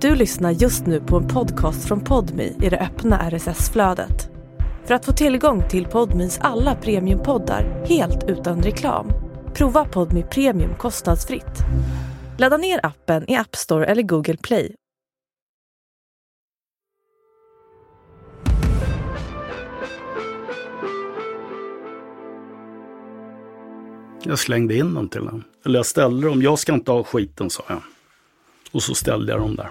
Du lyssnar just nu på en podcast från Podmi i det öppna RSS-flödet. För att få tillgång till Podmis alla premiumpoddar helt utan reklam, prova Podmi Premium kostnadsfritt. Ladda ner appen i App Store eller Google Play. Jag slängde in dem till honom. Eller jag ställde dem. Jag ska inte ha skiten, sa jag. Och så ställde jag dem där.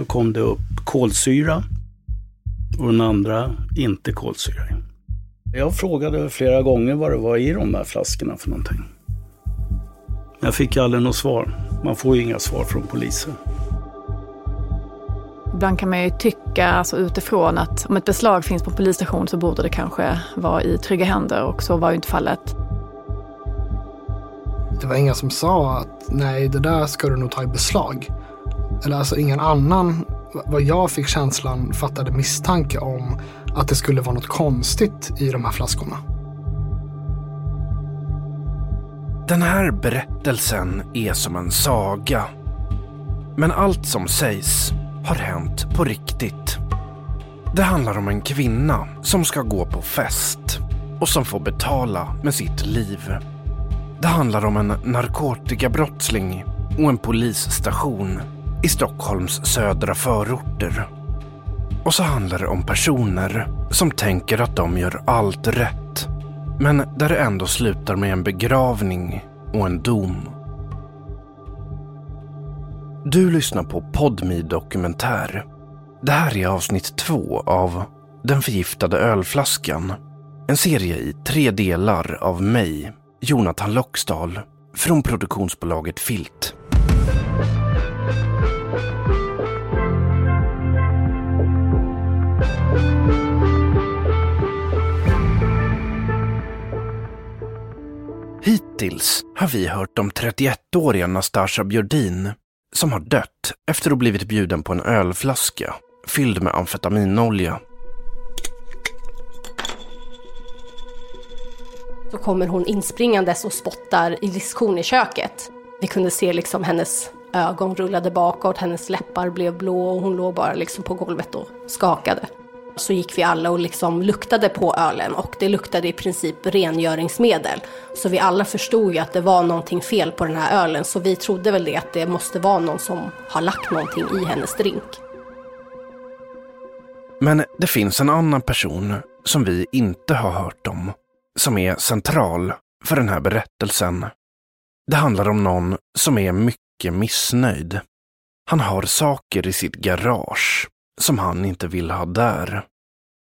Då kom det upp kolsyra och den andra inte kolsyra. Jag frågade flera gånger vad det var i de där flaskorna för någonting. Jag fick aldrig något svar. Man får ju inga svar från polisen. Ibland kan man ju tycka alltså utifrån att om ett beslag finns på polisstation så borde det kanske vara i trygga händer och så var ju inte fallet. Det var ingen som sa att nej, det där ska du nog ta i beslag. Eller alltså ingen annan, vad jag fick känslan, fattade misstanke om att det skulle vara något konstigt i de här flaskorna. Den här berättelsen är som en saga. Men allt som sägs har hänt på riktigt. Det handlar om en kvinna som ska gå på fest och som får betala med sitt liv. Det handlar om en narkotikabrottsling och en polisstation i Stockholms södra förorter. Och så handlar det om personer som tänker att de gör allt rätt. Men där det ändå slutar med en begravning och en dom. Du lyssnar på Podmi Dokumentär. Det här är avsnitt två av Den förgiftade ölflaskan. En serie i tre delar av mig, Jonathan Loxdal, från produktionsbolaget Filt. Hittills har vi hört om 31-åriga Nastasja Björdin som har dött efter att ha blivit bjuden på en ölflaska fylld med amfetaminolja. Så kommer hon inspringandes och spottar i diskon i köket. Vi kunde se liksom hennes ögon rullade bakåt, hennes läppar blev blå och hon låg bara liksom på golvet och skakade. Så gick vi alla och liksom luktade på ölen och det luktade i princip rengöringsmedel. Så vi alla förstod ju att det var någonting fel på den här ölen så vi trodde väl det att det måste vara någon som har lagt någonting i hennes drink. Men det finns en annan person som vi inte har hört om, som är central för den här berättelsen. Det handlar om någon som är mycket missnöjd. Han har saker i sitt garage som han inte vill ha där.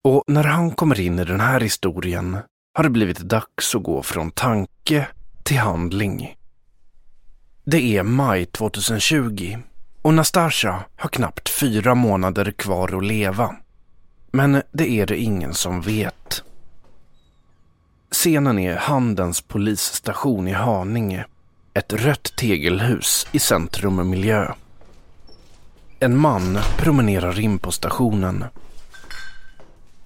Och när han kommer in i den här historien har det blivit dags att gå från tanke till handling. Det är maj 2020 och Nastasja har knappt fyra månader kvar att leva. Men det är det ingen som vet. Scenen är Handens polisstation i Haninge. Ett rött tegelhus i centrum miljö. En man promenerar in på stationen.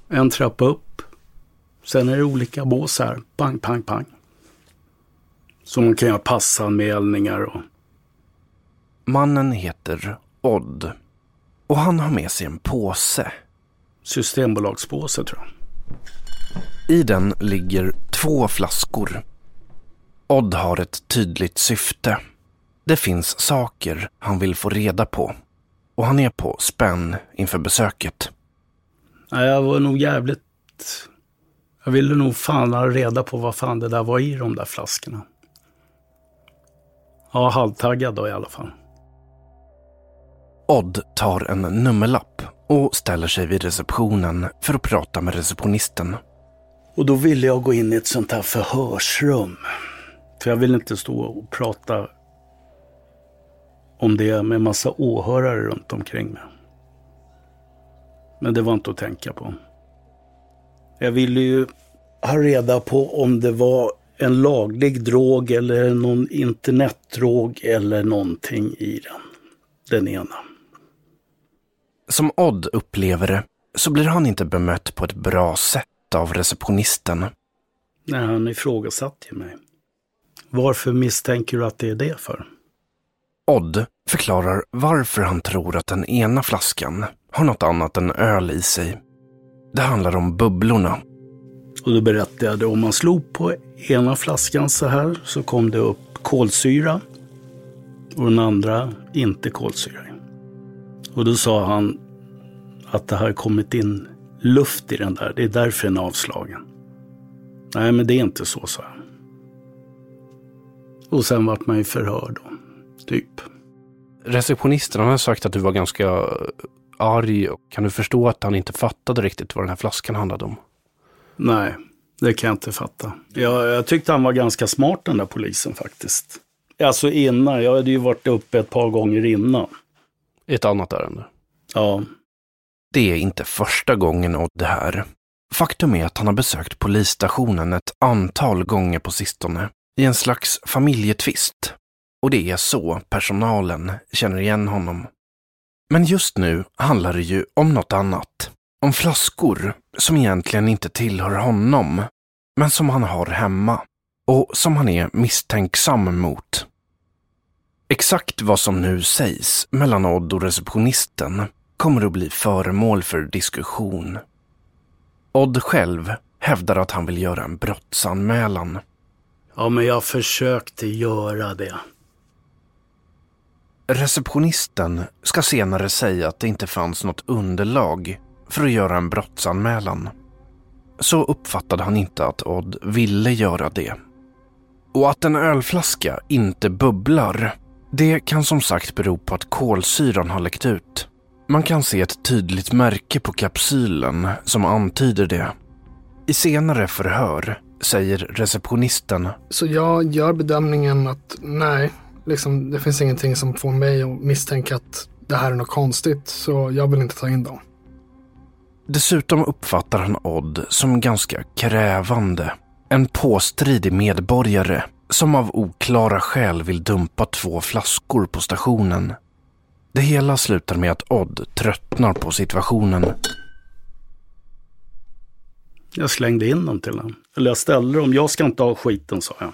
En trappa upp. Sen är det olika bås här. Pang, pang, pang. Så man kan göra passanmälningar och... Mannen heter Odd. Och han har med sig en påse. Systembolagspåse tror jag. I den ligger två flaskor. Odd har ett tydligt syfte. Det finns saker han vill få reda på. Och han är på spänn inför besöket. Nej, jag var nog jävligt... Jag ville nog fan ha reda på vad fan det där var i de där flaskorna. Ja, halvtaggad då i alla fall. Odd tar en nummerlapp och ställer sig vid receptionen för att prata med receptionisten. Och då ville jag gå in i ett sånt här förhörsrum. För jag vill inte stå och prata om det med massa åhörare runt omkring mig. Men det var inte att tänka på. Jag ville ju ha reda på om det var en laglig drog eller någon internetdrog eller någonting i den. Den ena. Som Odd upplever det så blir han inte bemött på ett bra sätt av receptionisten. Nej, han ifrågasatte ju mig. Varför misstänker du att det är det för? Odd förklarar varför han tror att den ena flaskan har något annat än öl i sig. Det handlar om bubblorna. Och då berättade jag att om man slog på ena flaskan så här så kom det upp kolsyra och den andra inte kolsyra. Och då sa han att det har kommit in luft i den där. Det är därför den är avslagen. Nej, men det är inte så, sa jag. Och sen vart man ju förhörd då, typ. Receptionisten har sagt att du var ganska arg. Kan du förstå att han inte fattade riktigt vad den här flaskan handlade om? Nej, det kan jag inte fatta. Jag, jag tyckte han var ganska smart den där polisen faktiskt. Alltså innan, jag hade ju varit uppe ett par gånger innan. I ett annat ärende? Ja. Det är inte första gången Odd är här. Faktum är att han har besökt polisstationen ett antal gånger på sistone i en slags familjetvist. Och det är så personalen känner igen honom. Men just nu handlar det ju om något annat. Om flaskor som egentligen inte tillhör honom, men som han har hemma och som han är misstänksam mot. Exakt vad som nu sägs mellan Odd och receptionisten kommer att bli föremål för diskussion. Odd själv hävdar att han vill göra en brottsanmälan. Ja, men jag försökte göra det. Receptionisten ska senare säga att det inte fanns något underlag för att göra en brottsanmälan. Så uppfattade han inte att Odd ville göra det. Och att en ölflaska inte bubblar, det kan som sagt bero på att kolsyran har läckt ut. Man kan se ett tydligt märke på kapsylen som antyder det. I senare förhör säger receptionisten. Så jag gör bedömningen att nej, liksom, det finns ingenting som får mig att misstänka att det här är något konstigt, så jag vill inte ta in dem. Dessutom uppfattar han Odd som ganska krävande. En påstridig medborgare som av oklara skäl vill dumpa två flaskor på stationen. Det hela slutar med att Odd tröttnar på situationen. Jag slängde in dem till honom. Eller jag ställde dem. Jag ska inte ha skiten, sa jag.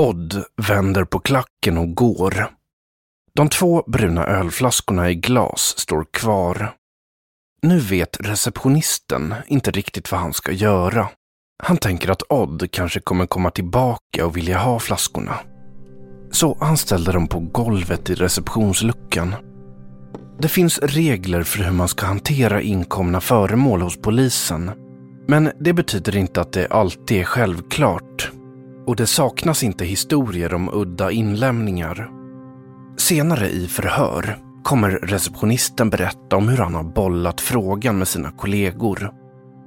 Odd vänder på klacken och går. De två bruna ölflaskorna i glas står kvar. Nu vet receptionisten inte riktigt vad han ska göra. Han tänker att Odd kanske kommer komma tillbaka och vilja ha flaskorna. Så han ställer dem på golvet i receptionsluckan. Det finns regler för hur man ska hantera inkomna föremål hos polisen. Men det betyder inte att det alltid är självklart. Och det saknas inte historier om udda inlämningar. Senare i förhör kommer receptionisten berätta om hur han har bollat frågan med sina kollegor.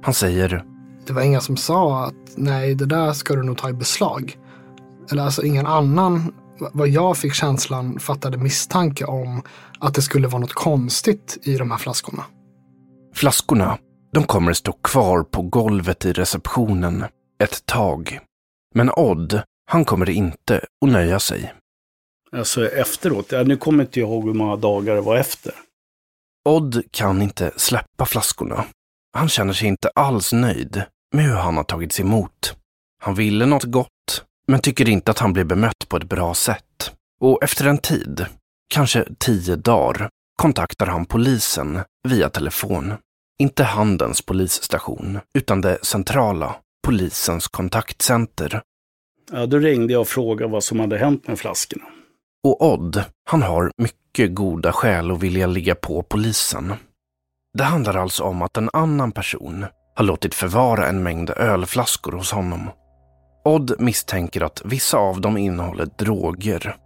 Han säger Det var ingen som sa att nej, det där ska du nog ta i beslag. Eller alltså ingen annan, vad jag fick känslan, fattade misstanke om att det skulle vara något konstigt i de här flaskorna. Flaskorna, de kommer stå kvar på golvet i receptionen ett tag. Men Odd, han kommer inte att nöja sig. Alltså efteråt, ja, nu kommer inte jag ihåg hur många dagar det var efter. Odd kan inte släppa flaskorna. Han känner sig inte alls nöjd med hur han har tagits emot. Han ville något gott, men tycker inte att han blev bemött på ett bra sätt. Och efter en tid, kanske tio dagar, kontaktar han polisen via telefon. Inte Handens polisstation, utan det centrala, polisens kontaktcenter. Ja, då ringde jag och frågade vad som hade hänt med flaskorna. Och Odd, han har mycket goda skäl att vilja ligga på polisen. Det handlar alltså om att en annan person har låtit förvara en mängd ölflaskor hos honom. Odd misstänker att vissa av dem innehåller droger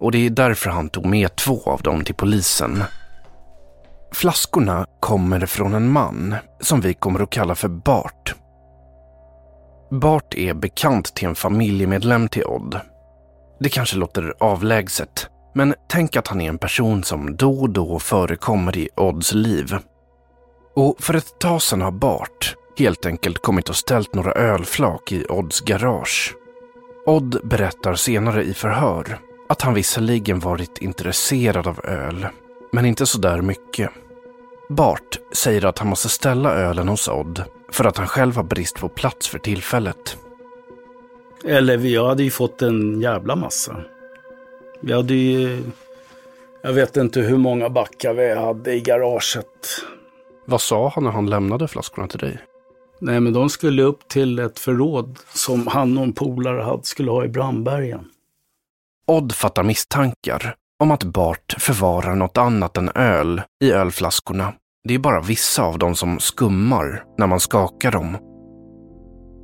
och det är därför han tog med två av dem till polisen. Flaskorna kommer från en man som vi kommer att kalla för Bart. Bart är bekant till en familjemedlem till Odd. Det kanske låter avlägset, men tänk att han är en person som då och då förekommer i Odds liv. Och för ett tag sedan har Bart helt enkelt kommit och ställt några ölflak i Odds garage. Odd berättar senare i förhör att han visserligen varit intresserad av öl, men inte så där mycket. Bart säger att han måste ställa ölen hos Odd för att han själv har brist på plats för tillfället. Eller vi hade ju fått en jävla massa. Vi hade ju... Jag vet inte hur många backar vi hade i garaget. Vad sa han när han lämnade flaskorna till dig? Nej, men de skulle upp till ett förråd som han och en polare hade skulle ha i Brandbergen. Odd fattar misstankar om att Bart förvarar något annat än öl i ölflaskorna. Det är bara vissa av dem som skummar när man skakar dem.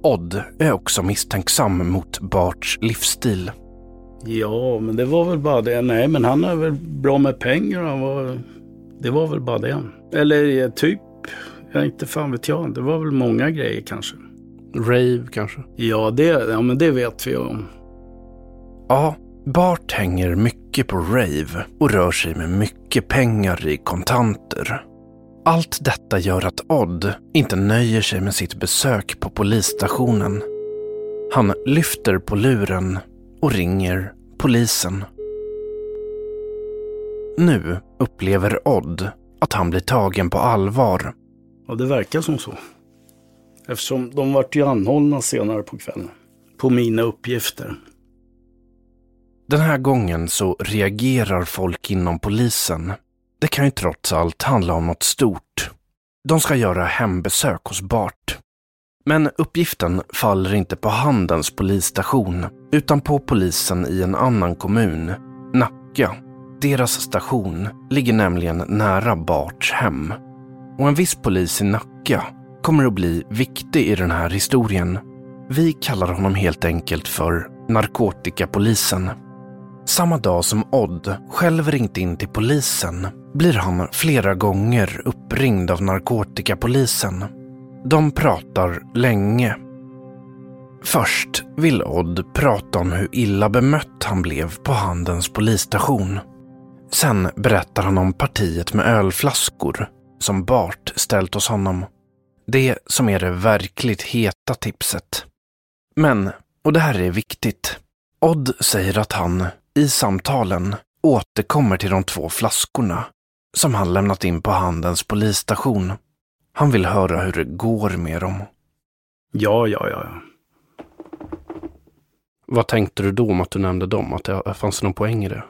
Odd är också misstänksam mot Barts livsstil. Ja, men det var väl bara det. Nej, men han är väl bra med pengar. Han var... Det var väl bara det. Eller eh, typ, jag inte fan vet jag. Det var väl många grejer kanske. Rave kanske? Ja, det, ja men det vet vi om. Ja, Bart hänger mycket på rave och rör sig med mycket pengar i kontanter. Allt detta gör att Odd inte nöjer sig med sitt besök på polisstationen. Han lyfter på luren och ringer polisen. Nu upplever Odd att han blir tagen på allvar. Ja, det verkar som så. Eftersom de vart ju anhållna senare på kvällen. På mina uppgifter. Den här gången så reagerar folk inom polisen. Det kan ju trots allt handla om något stort. De ska göra hembesök hos Bart. Men uppgiften faller inte på Handens polisstation, utan på polisen i en annan kommun, Nacka. Deras station ligger nämligen nära Barts hem. Och en viss polis i Nacka kommer att bli viktig i den här historien. Vi kallar honom helt enkelt för narkotikapolisen. Samma dag som Odd själv ringt in till polisen blir han flera gånger uppringd av narkotikapolisen. De pratar länge. Först vill Odd prata om hur illa bemött han blev på Handens polisstation. Sen berättar han om partiet med ölflaskor som Bart ställt hos honom. Det som är det verkligt heta tipset. Men, och det här är viktigt, Odd säger att han i samtalen återkommer till de två flaskorna som han lämnat in på Handens polisstation. Han vill höra hur det går med dem. Ja, ja, ja. Vad tänkte du då om att du nämnde dem? Att det fanns någon poäng i det?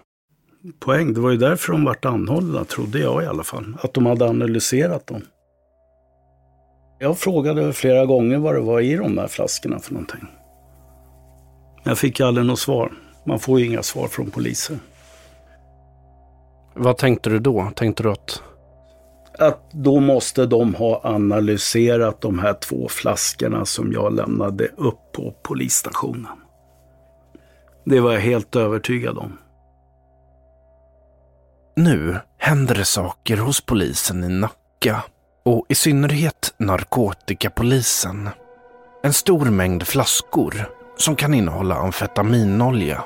Poäng? Det var ju därför de vart anhållna, trodde jag i alla fall. Att de hade analyserat dem. Jag frågade flera gånger vad det var i de där flaskorna för någonting. Jag fick aldrig något svar. Man får ju inga svar från poliser. Vad tänkte du då? Tänkte du att... Att då måste de ha analyserat de här två flaskorna som jag lämnade upp på polisstationen. Det var jag helt övertygad om. Nu händer det saker hos polisen i Nacka och i synnerhet narkotikapolisen. En stor mängd flaskor som kan innehålla amfetaminolja.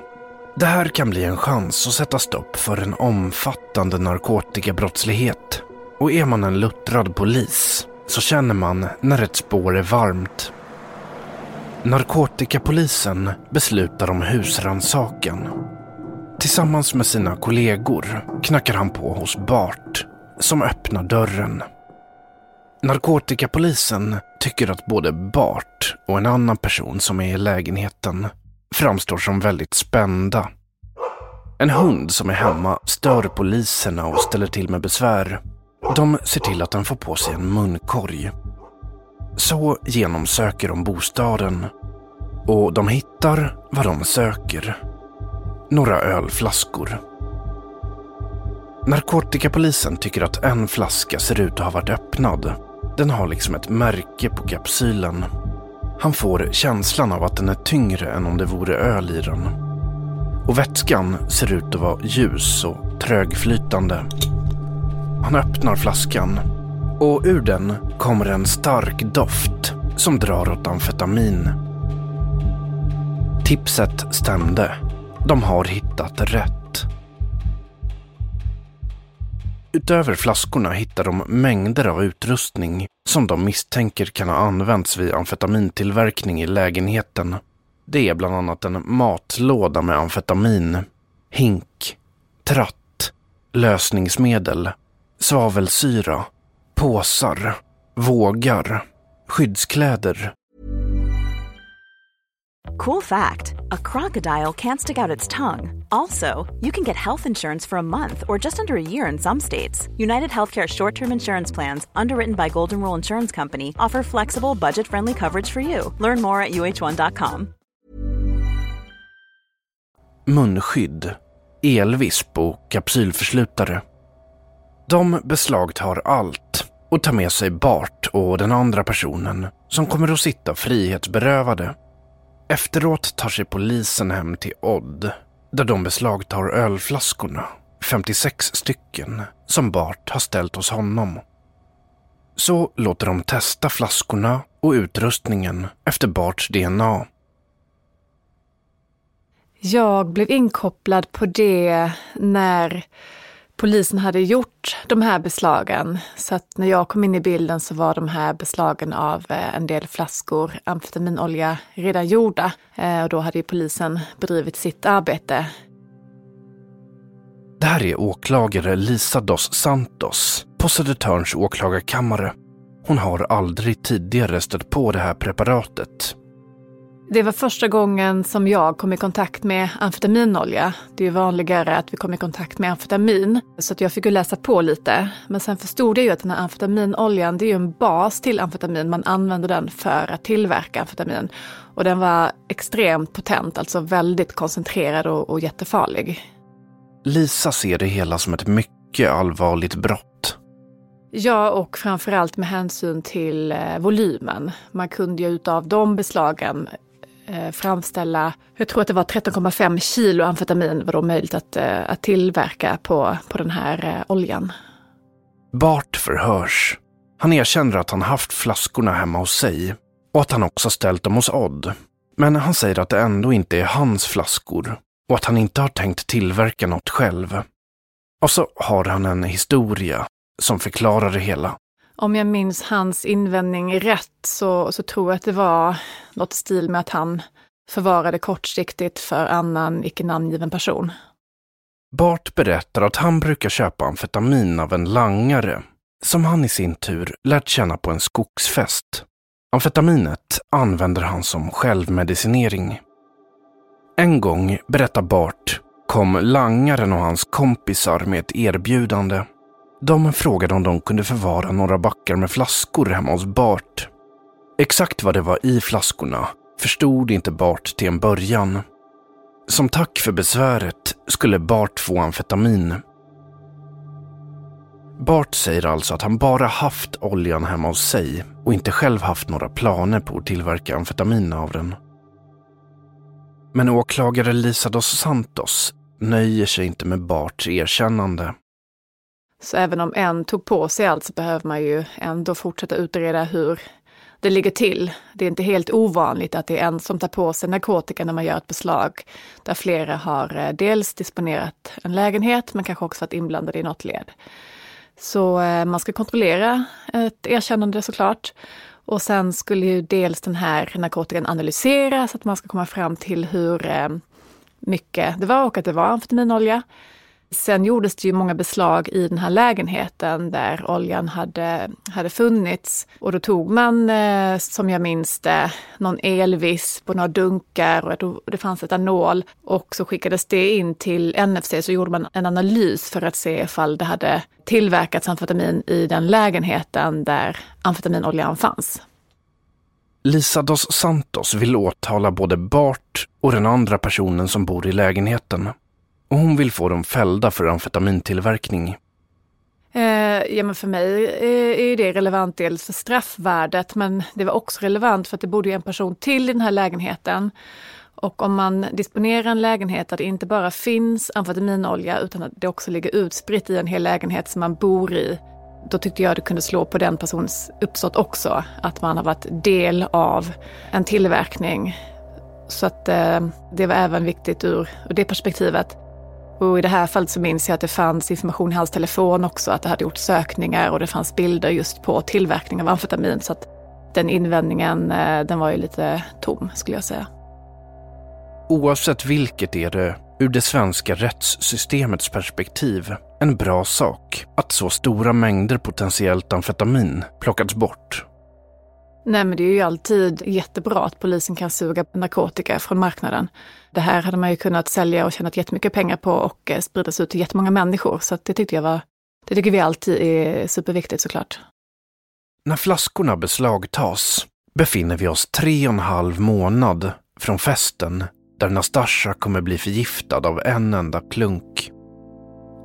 Det här kan bli en chans att sätta stopp för en omfattande narkotikabrottslighet. Och är man en luttrad polis så känner man när ett spår är varmt. Narkotikapolisen beslutar om husrannsakan. Tillsammans med sina kollegor knackar han på hos Bart som öppnar dörren. Narkotikapolisen tycker att både Bart och en annan person som är i lägenheten framstår som väldigt spända. En hund som är hemma stör poliserna och ställer till med besvär. De ser till att den får på sig en munkorg. Så genomsöker de bostaden och de hittar vad de söker. Några ölflaskor. Narkotikapolisen tycker att en flaska ser ut att ha varit öppnad. Den har liksom ett märke på kapsylen. Han får känslan av att den är tyngre än om det vore öl i den. Och vätskan ser ut att vara ljus och trögflytande. Han öppnar flaskan och ur den kommer en stark doft som drar åt amfetamin. Tipset stämde. De har hittat rätt. Utöver flaskorna hittar de mängder av utrustning som de misstänker kan ha använts vid amfetamintillverkning i lägenheten. Det är bland annat en matlåda med amfetamin, hink, tratt, lösningsmedel, svavelsyra, påsar, vågar, skyddskläder Cool fact a crocodile can't stick out its tongue. Also, you can get health insurance for a month or just under a year in some states. United Healthcare short term insurance plans, underwritten by Golden Rule Insurance Company, offer flexible, budget friendly coverage for you. Learn more at uh1.com. munskydd, elvisp och kapsylförslutare. De beslagtar allt och tar med sig Bart och den andra personen som kommer att sitta frihetsberövade. Efteråt tar sig polisen hem till Odd där de beslagtar ölflaskorna, 56 stycken, som Bart har ställt hos honom. Så låter de testa flaskorna och utrustningen efter Barts DNA. Jag blev inkopplad på det när polisen hade gjort de här beslagen. Så att när jag kom in i bilden så var de här beslagen av eh, en del flaskor amfetaminolja redan gjorda. Eh, och då hade ju polisen bedrivit sitt arbete. Det här är åklagare Lisa dos Santos på Södertörns åklagarkammare. Hon har aldrig tidigare stött på det här preparatet. Det var första gången som jag kom i kontakt med amfetaminolja. Det är vanligare att vi kommer i kontakt med amfetamin. Så att jag fick ju läsa på lite. Men sen förstod jag ju att den här amfetaminoljan, det är ju en bas till amfetamin. Man använder den för att tillverka amfetamin. Och den var extremt potent, alltså väldigt koncentrerad och, och jättefarlig. Lisa ser det hela som ett mycket allvarligt brott. Ja, och framförallt med hänsyn till eh, volymen. Man kunde ju utav de beslagen eh, framställa, jag tror att det var 13,5 kilo amfetamin var då möjligt att, eh, att tillverka på, på den här eh, oljan. Bart förhörs. Han erkänner att han haft flaskorna hemma hos sig och att han också ställt dem hos Odd. Men han säger att det ändå inte är hans flaskor och att han inte har tänkt tillverka något själv. Och så har han en historia som förklarar det hela. Om jag minns hans invändning rätt så, så tror jag att det var något i stil med att han förvarade kortsiktigt för annan icke namngiven person. Bart berättar att han brukar köpa amfetamin av en langare som han i sin tur lärt känna på en skogsfest. Amfetaminet använder han som självmedicinering. En gång, berättar Bart, kom langaren och hans kompisar med ett erbjudande. De frågade om de kunde förvara några backar med flaskor hemma hos Bart. Exakt vad det var i flaskorna förstod inte Bart till en början. Som tack för besväret skulle Bart få amfetamin. Bart säger alltså att han bara haft oljan hemma hos sig och inte själv haft några planer på att tillverka amfetamin av den. Men åklagare Lisa dos Santos nöjer sig inte med Barts erkännande. Så även om en tog på sig allt så behöver man ju ändå fortsätta utreda hur det ligger till. Det är inte helt ovanligt att det är en som tar på sig narkotika när man gör ett beslag. Där flera har eh, dels disponerat en lägenhet men kanske också varit inblandade i något led. Så eh, man ska kontrollera ett erkännande såklart. Och sen skulle ju dels den här narkotikan analyseras, att man ska komma fram till hur eh, mycket det var och att det var amfetaminolja. Sen gjordes det ju många beslag i den här lägenheten där oljan hade, hade funnits. Och då tog man, eh, som jag minns det, någon elvisp och några dunkar och det fanns etanol. Och så skickades det in till NFC så gjorde man en analys för att se ifall det hade tillverkats amfetamin i den lägenheten där amfetaminoljan fanns. Lisa dos Santos vill åtala både Bart och den andra personen som bor i lägenheten och hon vill få dem fällda för amfetamintillverkning. Eh, ja, men för mig eh, är det relevant dels för straffvärdet, men det var också relevant för att det bodde en person till i den här lägenheten. Och om man disponerar en lägenhet där det inte bara finns amfetaminolja utan att det också ligger utspritt i en hel lägenhet som man bor i, då tyckte jag det kunde slå på den persons uppsåt också. Att man har varit del av en tillverkning. Så att eh, det var även viktigt ur, ur det perspektivet. Och i det här fallet så minns jag att det fanns information i hans telefon också, att det hade gjort sökningar och det fanns bilder just på tillverkning av amfetamin. Så att den invändningen, eh, den var ju lite tom skulle jag säga. Oavsett vilket är det, ur det svenska rättssystemets perspektiv, en bra sak att så stora mängder potentiellt amfetamin plockats bort. Nej men det är ju alltid jättebra att polisen kan suga narkotika från marknaden. Det här hade man ju kunnat sälja och tjänat jättemycket pengar på och eh, spridas ut till jättemånga människor. Så det tyckte jag var, det tycker vi alltid är superviktigt såklart. När flaskorna beslagtas befinner vi oss tre och en halv månad från festen där Nastasja kommer bli förgiftad av en enda klunk.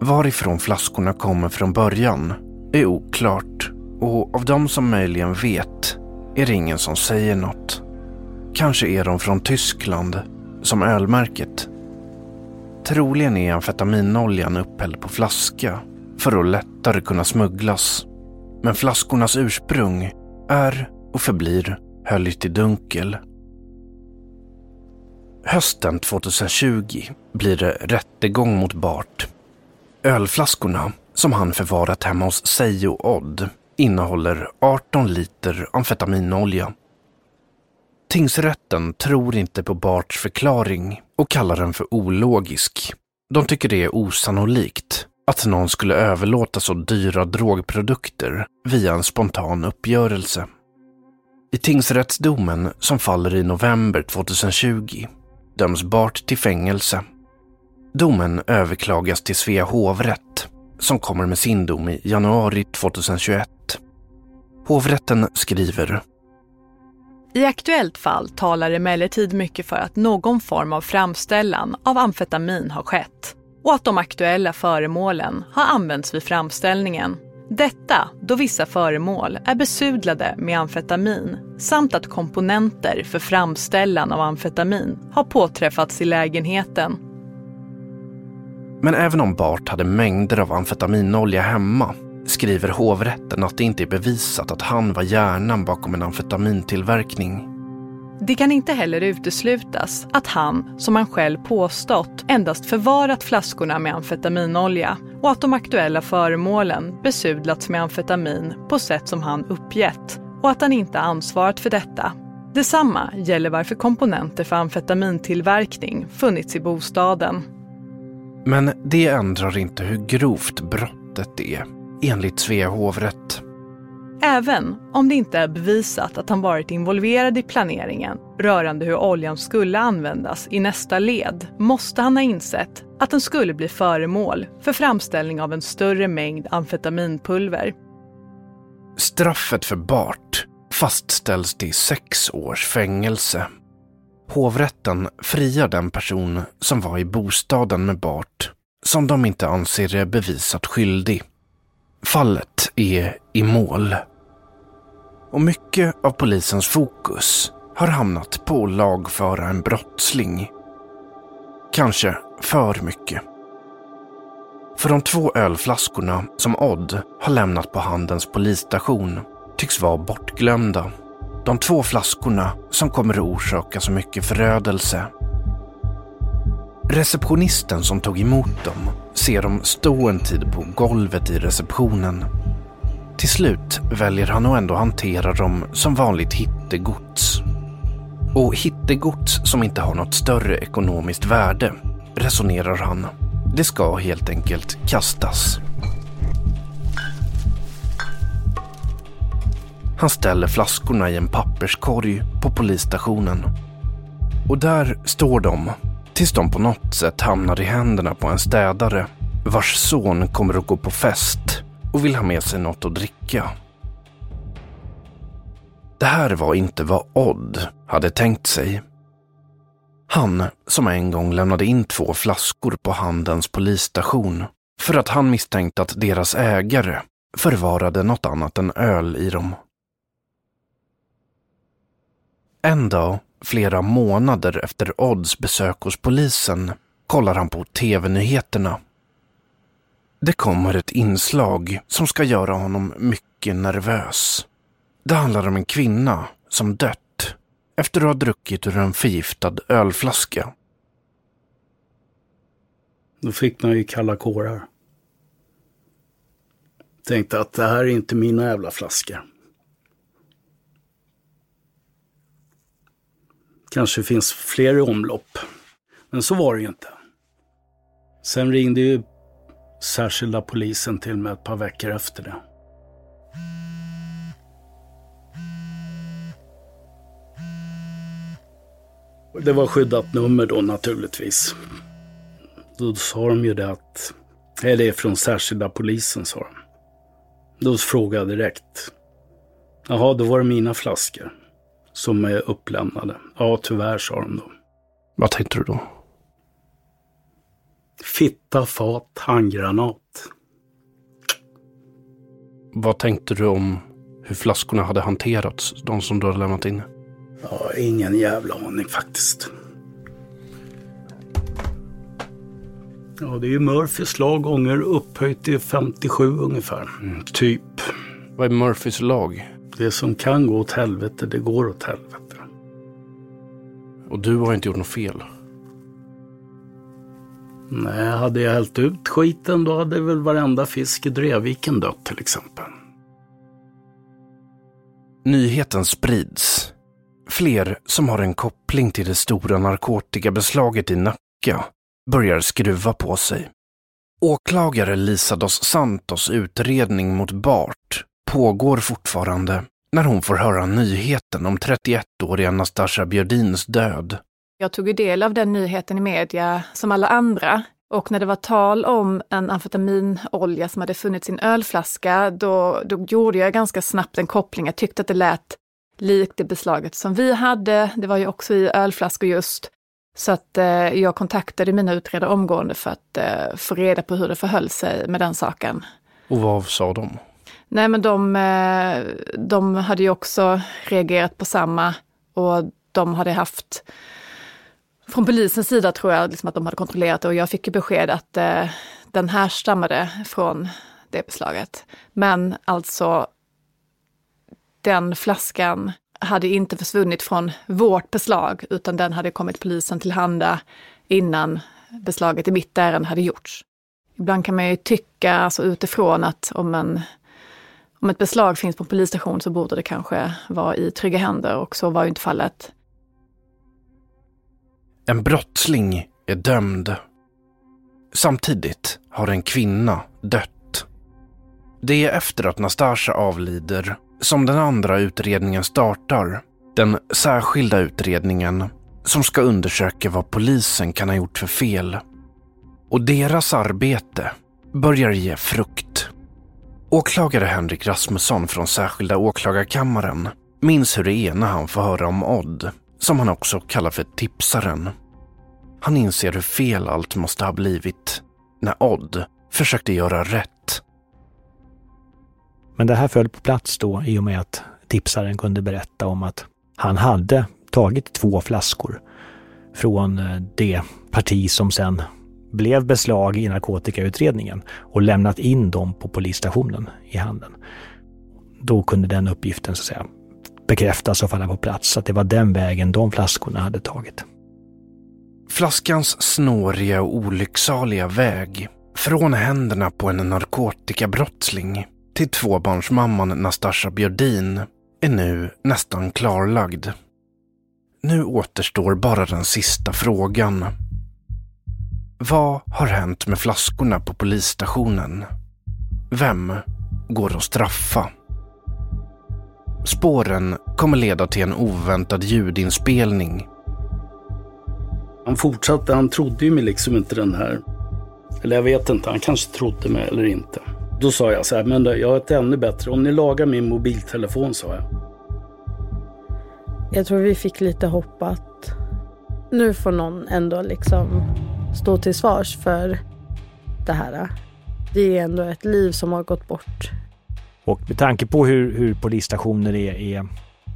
Varifrån flaskorna kommer från början är oklart och av de som möjligen vet är det ingen som säger något. Kanske är de från Tyskland, som ölmärket. Troligen är amfetaminoljan upphälld på flaska för att lättare kunna smugglas. Men flaskornas ursprung är och förblir höljt i dunkel. Hösten 2020 blir det rättegång mot Bart. Ölflaskorna, som han förvarat hemma hos sig och Odd, innehåller 18 liter amfetaminolja. Tingsrätten tror inte på Barts förklaring och kallar den för ologisk. De tycker det är osannolikt att någon skulle överlåta så dyra drogprodukter via en spontan uppgörelse. I tingsrättsdomen som faller i november 2020 döms Bart till fängelse. Domen överklagas till Svea hovrätt som kommer med sin dom i januari 2021. Hovrätten skriver i aktuellt fall talar emellertid mycket för att någon form av framställan av amfetamin har skett och att de aktuella föremålen har använts vid framställningen. Detta då vissa föremål är besudlade med amfetamin samt att komponenter för framställan av amfetamin har påträffats i lägenheten. Men även om Bart hade mängder av amfetaminolja hemma skriver hovrätten att det inte är bevisat att han var hjärnan bakom en amfetamintillverkning. Det kan inte heller uteslutas att han, som han själv påstått, endast förvarat flaskorna med amfetaminolja och att de aktuella föremålen besudlats med amfetamin på sätt som han uppgett och att han inte ansvarat för detta. Detsamma gäller varför komponenter för amfetamintillverkning funnits i bostaden. Men det ändrar inte hur grovt brottet är enligt Svea hovrätt. Även om det inte är bevisat att han varit involverad i planeringen rörande hur oljan skulle användas i nästa led måste han ha insett att den skulle bli föremål för framställning av en större mängd amfetaminpulver. Straffet för Bart fastställs till sex års fängelse. Hovrätten friar den person som var i bostaden med Bart som de inte anser är bevisat skyldig. Fallet är i mål. Och mycket av polisens fokus har hamnat på att lagföra en brottsling. Kanske för mycket. För de två ölflaskorna som Odd har lämnat på Handens polisstation tycks vara bortglömda. De två flaskorna som kommer att orsaka så mycket förödelse Receptionisten som tog emot dem ser dem stå en tid på golvet i receptionen. Till slut väljer han att ändå hantera dem som vanligt hittegods. Och hittegods som inte har något större ekonomiskt värde, resonerar han, Det ska helt enkelt kastas. Han ställer flaskorna i en papperskorg på polisstationen. Och där står de tills de på något sätt hamnar i händerna på en städare vars son kommer att gå på fest och vill ha med sig något att dricka. Det här var inte vad Odd hade tänkt sig. Han som en gång lämnade in två flaskor på Handens polisstation för att han misstänkte att deras ägare förvarade något annat än öl i dem. En dag, flera månader efter Odds besök hos polisen, kollar han på tv-nyheterna. Det kommer ett inslag som ska göra honom mycket nervös. Det handlar om en kvinna som dött efter att ha druckit ur en förgiftad ölflaska. Då fick man ju kalla kårar. Tänkte att det här är inte mina jävla flaskor. Kanske finns fler i omlopp. Men så var det ju inte. Sen ringde ju särskilda polisen till mig ett par veckor efter det. Det var skyddat nummer då naturligtvis. Då sa de ju det att, eller det är från särskilda polisen sa de. Då frågade jag direkt. Jaha, då var det mina flaskor som är upplämnade. Ja, tyvärr sa de då. Vad tänkte du då? Fitta, fat, handgranat. Vad tänkte du om hur flaskorna hade hanterats, de som du hade lämnat in? Ja, ingen jävla aning faktiskt. Ja, det är ju Murphys lag gånger upphöjt till 57 ungefär. Mm, typ. Vad är Murphys lag? Det som kan gå åt helvete, det går åt helvete. Och du har inte gjort något fel? Nej, hade jag hällt ut skiten då hade väl varenda fisk i Drevviken dött till exempel. Nyheten sprids. Fler som har en koppling till det stora narkotikabeslaget i Nacka börjar skruva på sig. Åklagare Lisa dos Santos utredning mot Bart pågår fortfarande när hon får höra nyheten om 31-åriga Nastasja Björdins död. Jag tog ju del av den nyheten i media som alla andra. Och när det var tal om en amfetaminolja som hade funnits i en ölflaska, då, då gjorde jag ganska snabbt en koppling. Jag tyckte att det lät likt det beslaget som vi hade. Det var ju också i ölflaskor just. Så att eh, jag kontaktade mina utredare omgående för att eh, få reda på hur det förhöll sig med den saken. Och vad sa de? Nej men de, eh, de hade ju också reagerat på samma och de hade haft från polisens sida tror jag liksom att de hade kontrollerat det och jag fick ju besked att eh, den här stammade från det beslaget. Men alltså den flaskan hade inte försvunnit från vårt beslag utan den hade kommit polisen till handa innan beslaget i mitt ärende hade gjorts. Ibland kan man ju tycka alltså utifrån att om, en, om ett beslag finns på en polisstation så borde det kanske vara i trygga händer och så var ju inte fallet. En brottsling är dömd. Samtidigt har en kvinna dött. Det är efter att Nastasja avlider som den andra utredningen startar. Den särskilda utredningen som ska undersöka vad polisen kan ha gjort för fel. Och deras arbete börjar ge frukt. Åklagare Henrik Rasmusson från särskilda åklagarkammaren minns hur det är när han får höra om Odd, som han också kallar för tipsaren. Han inser hur fel allt måste ha blivit när Odd försökte göra rätt. Men det här föll på plats då i och med att tipsaren kunde berätta om att han hade tagit två flaskor från eh, det parti som sen blev beslag i narkotikautredningen och lämnat in dem på polisstationen i handen. Då kunde den uppgiften så att säga bekräftas och falla på plats att det var den vägen de flaskorna hade tagit. Flaskans snåriga och olycksaliga väg från händerna på en narkotikabrottsling till tvåbarnsmamman Nastasja Björdin är nu nästan klarlagd. Nu återstår bara den sista frågan. Vad har hänt med flaskorna på polisstationen? Vem går att straffa? Spåren kommer leda till en oväntad ljudinspelning. Han fortsatte, han trodde ju mig liksom inte den här. Eller jag vet inte, han kanske trodde mig eller inte. Då sa jag så här, men jag har ett ännu bättre. Om ni lagar min mobiltelefon, sa jag. Jag tror vi fick lite hopp att nu får någon ändå liksom stå till svars för det här. Det är ändå ett liv som har gått bort. Och med tanke på hur, hur polisstationer är, är,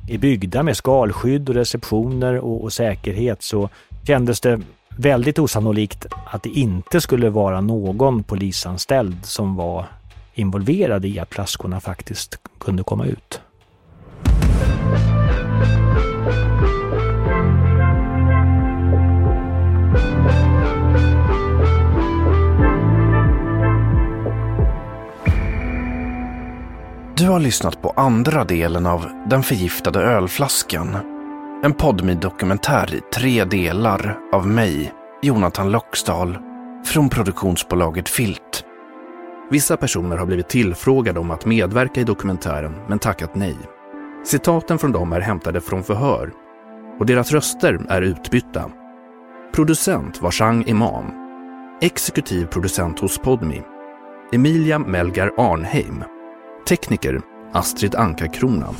är byggda med skalskydd och receptioner och, och säkerhet så kändes det väldigt osannolikt att det inte skulle vara någon polisanställd som var involverad i att flaskorna faktiskt kunde komma ut. Du har lyssnat på andra delen av Den förgiftade ölflaskan. En podmi dokumentär i tre delar av mig, Jonathan Loxdal, från produktionsbolaget Filt. Vissa personer har blivit tillfrågade om att medverka i dokumentären men tackat nej. Citaten från dem är hämtade från förhör och deras röster är utbytta. Producent var Chang Imam. Exekutiv producent hos Podmi. Emilia Melgar Arnheim. Tekniker Astrid Anka Krona.